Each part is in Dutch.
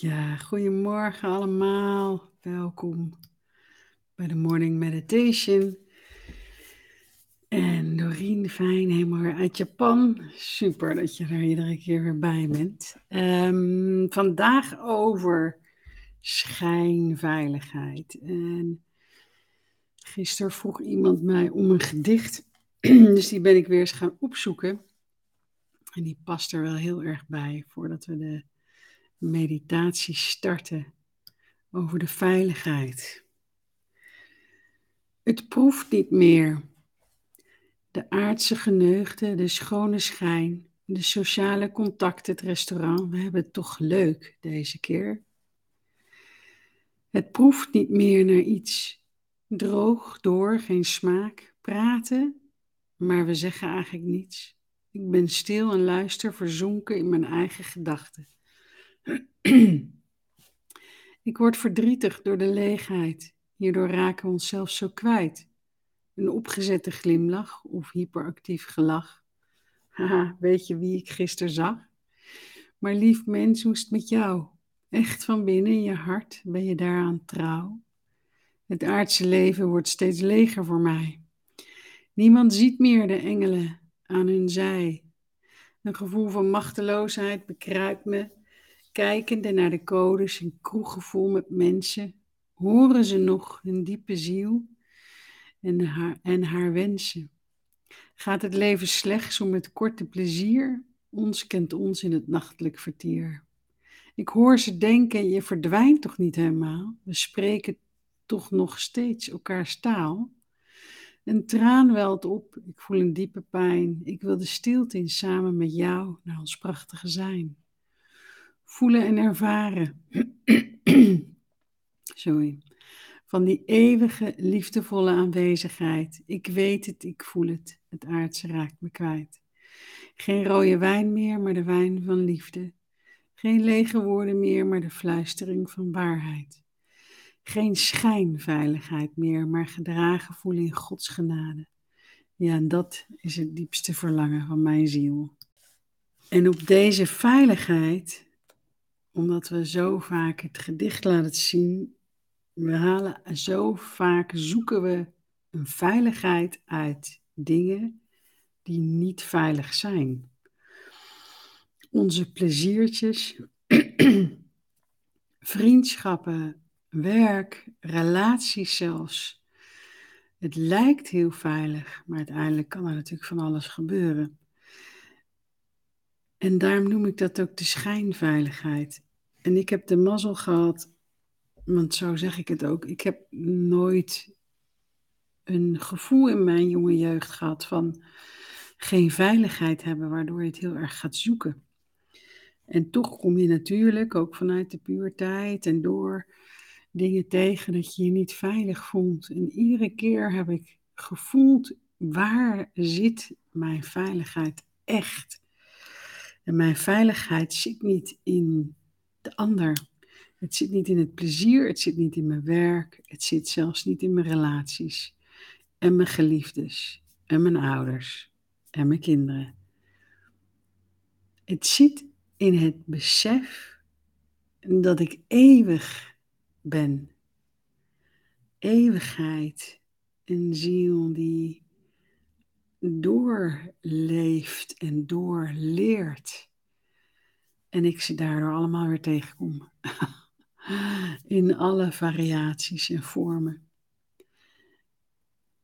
Ja, goedemorgen allemaal. Welkom bij de Morning Meditation. En Doreen, fijn, helemaal weer uit Japan. Super dat je er iedere keer weer bij bent. Ehm, vandaag over schijnveiligheid. En gisteren vroeg iemand mij om een gedicht. Dus die ben ik weer eens gaan opzoeken. En die past er wel heel erg bij voordat we de meditatie starten over de veiligheid. Het proeft niet meer. De aardse geneugde, de schone schijn, de sociale contacten, het restaurant. We hebben het toch leuk deze keer. Het proeft niet meer naar iets. Droog door, geen smaak. Praten, maar we zeggen eigenlijk niets. Ik ben stil en luister, verzonken in mijn eigen gedachten. Ik word verdrietig door de leegheid. Hierdoor raken we onszelf zo kwijt. Een opgezette glimlach of hyperactief gelach. Haha, weet je wie ik gisteren zag? Maar lief mens, hoe is het met jou? Echt van binnen in je hart ben je daaraan trouw? Het aardse leven wordt steeds leger voor mij. Niemand ziet meer de engelen aan hun zij. Een gevoel van machteloosheid bekruipt me kijkende naar de codes en kroegen vol met mensen, horen ze nog hun diepe ziel en haar, en haar wensen. Gaat het leven slechts om het korte plezier? Ons kent ons in het nachtelijk vertier. Ik hoor ze denken, je verdwijnt toch niet helemaal? We spreken toch nog steeds elkaars taal? Een traan welt op, ik voel een diepe pijn. Ik wil de stilte in samen met jou naar ons prachtige zijn voelen en ervaren. Sorry. Van die eeuwige, liefdevolle aanwezigheid. Ik weet het, ik voel het. Het aardse raakt me kwijt. Geen rode wijn meer, maar de wijn van liefde. Geen lege woorden meer, maar de fluistering van waarheid. Geen schijnveiligheid meer, maar gedragen voelen in Gods genade. Ja, en dat is het diepste verlangen van mijn ziel. En op deze veiligheid omdat we zo vaak het gedicht laten zien. We halen zo vaak, zoeken we een veiligheid uit dingen die niet veilig zijn. Onze pleziertjes, vriendschappen, werk, relaties zelfs. Het lijkt heel veilig, maar uiteindelijk kan er natuurlijk van alles gebeuren. En daarom noem ik dat ook de schijnveiligheid. En ik heb de mazzel gehad, want zo zeg ik het ook, ik heb nooit een gevoel in mijn jonge jeugd gehad van geen veiligheid hebben, waardoor je het heel erg gaat zoeken. En toch kom je natuurlijk ook vanuit de puberteit en door dingen tegen dat je je niet veilig voelt. En iedere keer heb ik gevoeld, waar zit mijn veiligheid echt? En mijn veiligheid zit niet in de ander. Het zit niet in het plezier, het zit niet in mijn werk, het zit zelfs niet in mijn relaties en mijn geliefdes en mijn ouders en mijn kinderen. Het zit in het besef dat ik eeuwig ben. Eeuwigheid, een ziel die doorleeft en doorleert. En ik ze daardoor allemaal weer tegenkom. In alle variaties en vormen.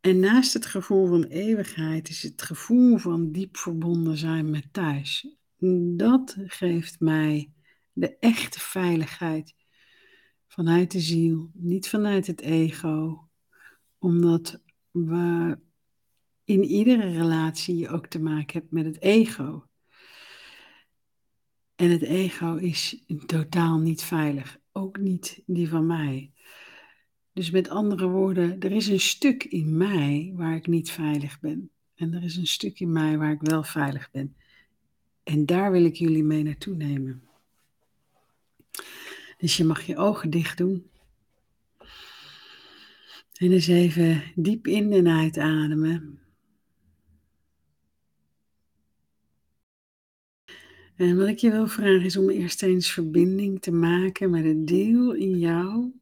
En naast het gevoel van eeuwigheid is het gevoel van diep verbonden zijn met thuis. Dat geeft mij de echte veiligheid vanuit de ziel, niet vanuit het ego. Omdat we in iedere relatie ook te maken hebt met het ego. En het ego is totaal niet veilig, ook niet die van mij. Dus met andere woorden, er is een stuk in mij waar ik niet veilig ben. En er is een stuk in mij waar ik wel veilig ben. En daar wil ik jullie mee naartoe nemen. Dus je mag je ogen dicht doen. En eens even diep in en uitademen. En wat ik je wil vragen is om eerst eens verbinding te maken met het deel in jou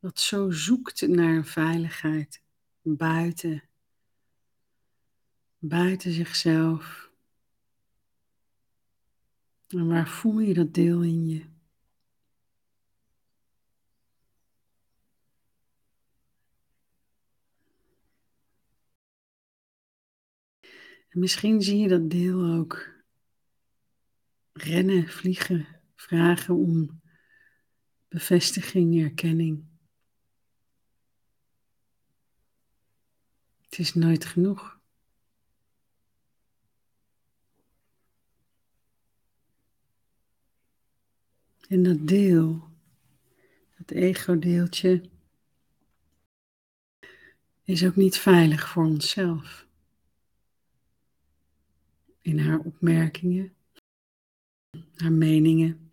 dat zo zoekt naar veiligheid buiten, buiten zichzelf. En waar voel je dat deel in je? En misschien zie je dat deel ook rennen, vliegen, vragen om bevestiging, erkenning. Het is nooit genoeg. En dat deel, dat ego-deeltje, is ook niet veilig voor onszelf. In haar opmerkingen, haar meningen.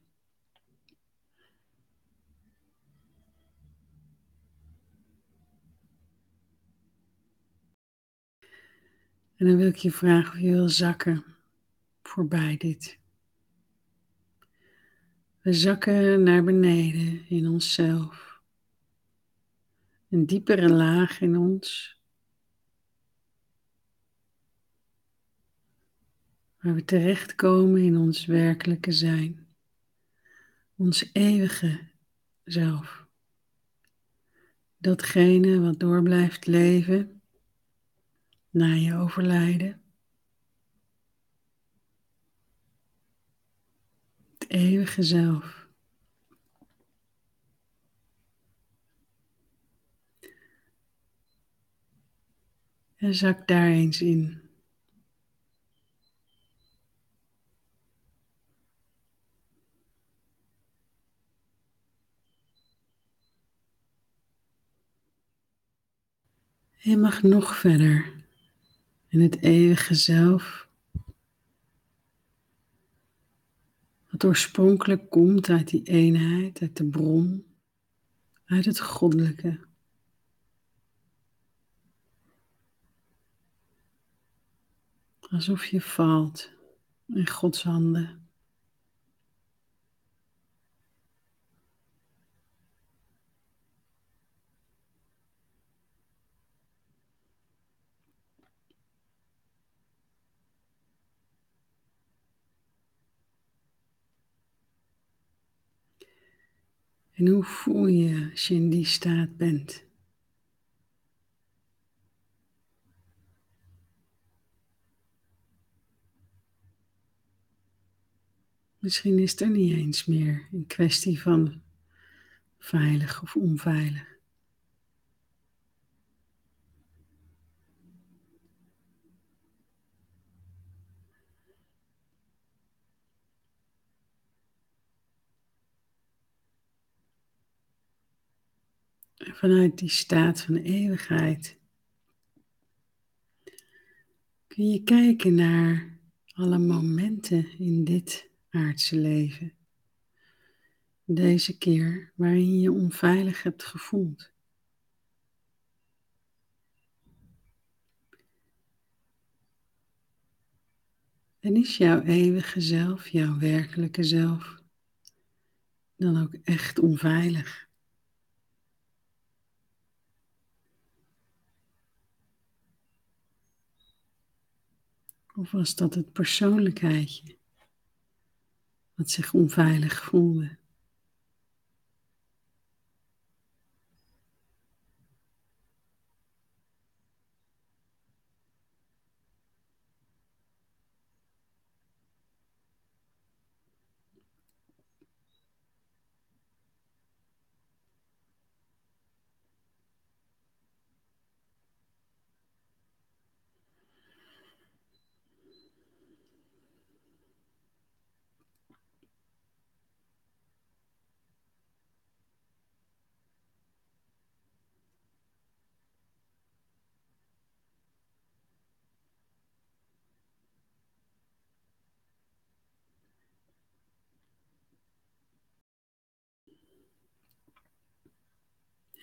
En dan wil ik je vragen of je wil zakken voorbij dit. We zakken naar beneden in onszelf. Een diepere laag in ons. Waar we terechtkomen in ons werkelijke zijn. Ons eeuwige zelf. Datgene wat door blijft leven na je overlijden. Het eeuwige zelf. En zak daar eens in. Je mag nog verder in het eeuwige zelf, wat oorspronkelijk komt uit die eenheid, uit de bron, uit het goddelijke. Alsof je valt in Gods handen. En hoe voel je als je in die staat bent? Misschien is er niet eens meer een kwestie van veilig of onveilig. Vanuit die staat van eeuwigheid kun je kijken naar alle momenten in dit aardse leven. Deze keer waarin je je onveilig hebt gevoeld. En is jouw eeuwige zelf, jouw werkelijke zelf, dan ook echt onveilig? Of was dat het persoonlijkheidje wat zich onveilig voelde?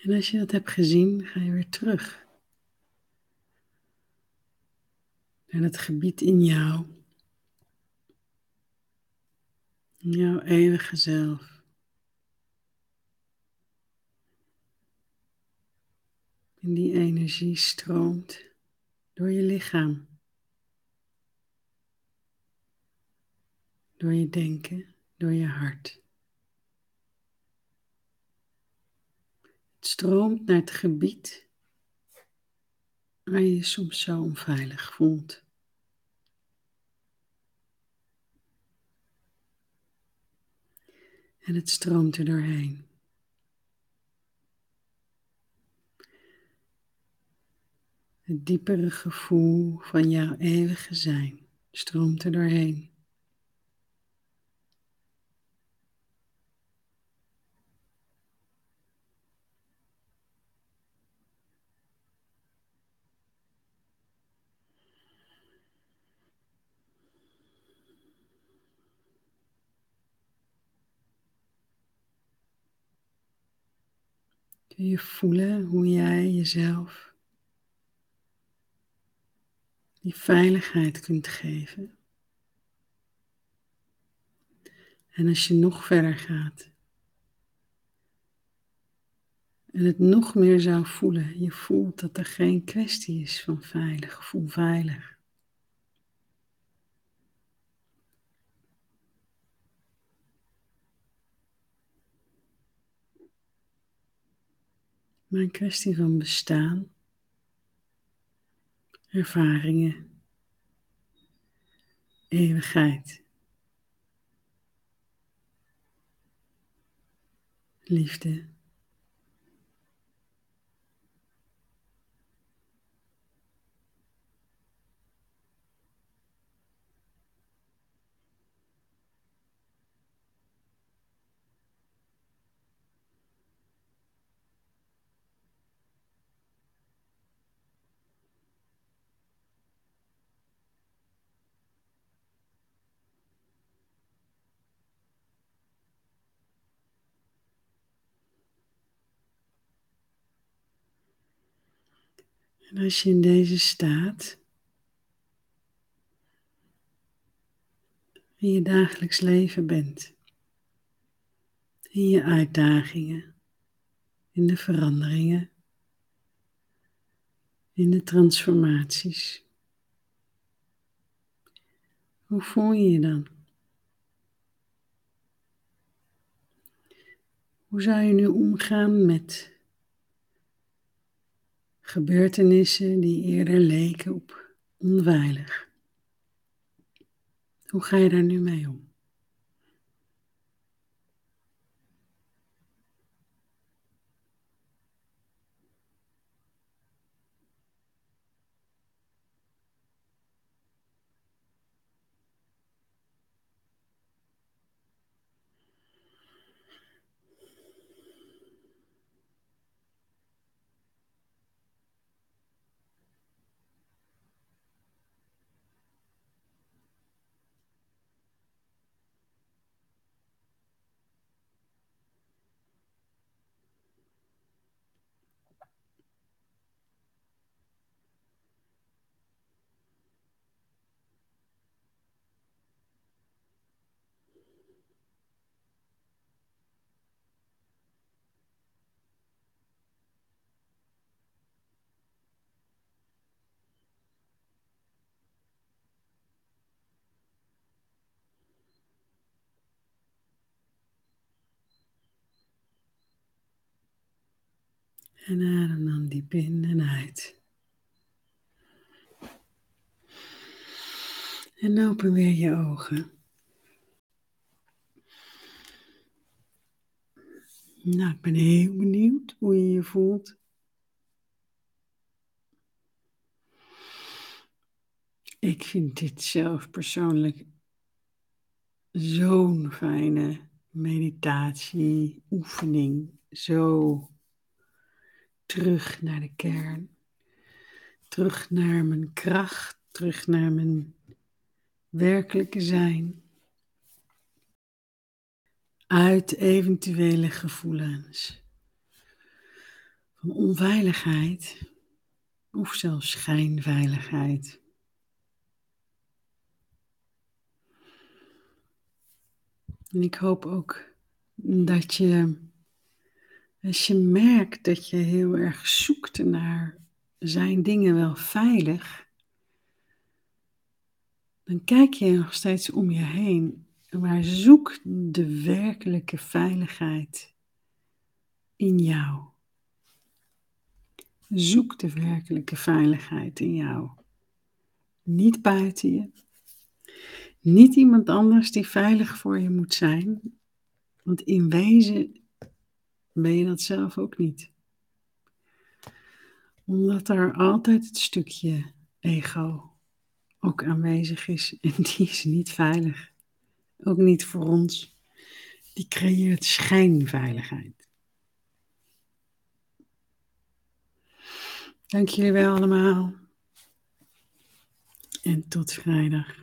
En als je dat hebt gezien, ga je weer terug naar het gebied in jou Jouw eeuwige zelf. En die energie stroomt door je lichaam. Door je denken, door je hart. Stroomt naar het gebied waar je je soms zo onveilig voelt. En het stroomt er doorheen. Het diepere gevoel van jouw eeuwige zijn stroomt er doorheen. Kun je voelen hoe jij jezelf die veiligheid kunt geven? En als je nog verder gaat en het nog meer zou voelen, je voelt dat er geen kwestie is van veilig of onveilig. Maar een kwestie van bestaan, ervaringen, eeuwigheid, liefde. En als je in deze staat in je dagelijks leven bent, in je uitdagingen, in de veranderingen, in de transformaties. Hoe voel je je dan? Hoe zou je nu omgaan met gebeurtenissen die eerder leken op onveilig. Hoe ga je daar nu mee om? En adem dan diep in en uit. En open weer je ogen. Nou, ik ben heel benieuwd hoe je je voelt. Ik vind dit zelf persoonlijk zo'n fijne meditatie, oefening. Zo terug naar de kern. Terug naar mijn kracht, terug naar mijn werkelijke zijn. Uit eventuele gevoelens van onveiligheid of zelfs schijnveiligheid. En ik hoop ook dat je, als je merkt dat je heel erg zoekt naar zijn dingen wel veilig, dan kijk je nog steeds om je heen. Maar zoek de werkelijke veiligheid in jou. Zoek de werkelijke veiligheid in jou. Niet buiten je. Niet iemand anders die veilig voor je moet zijn. Want in wezen ben je dat zelf ook niet. Omdat er altijd het stukje ego ook aanwezig is. En die is niet veilig. Ook niet voor ons. Die creëert schijnveiligheid. Dank jullie wel allemaal. En tot vrijdag.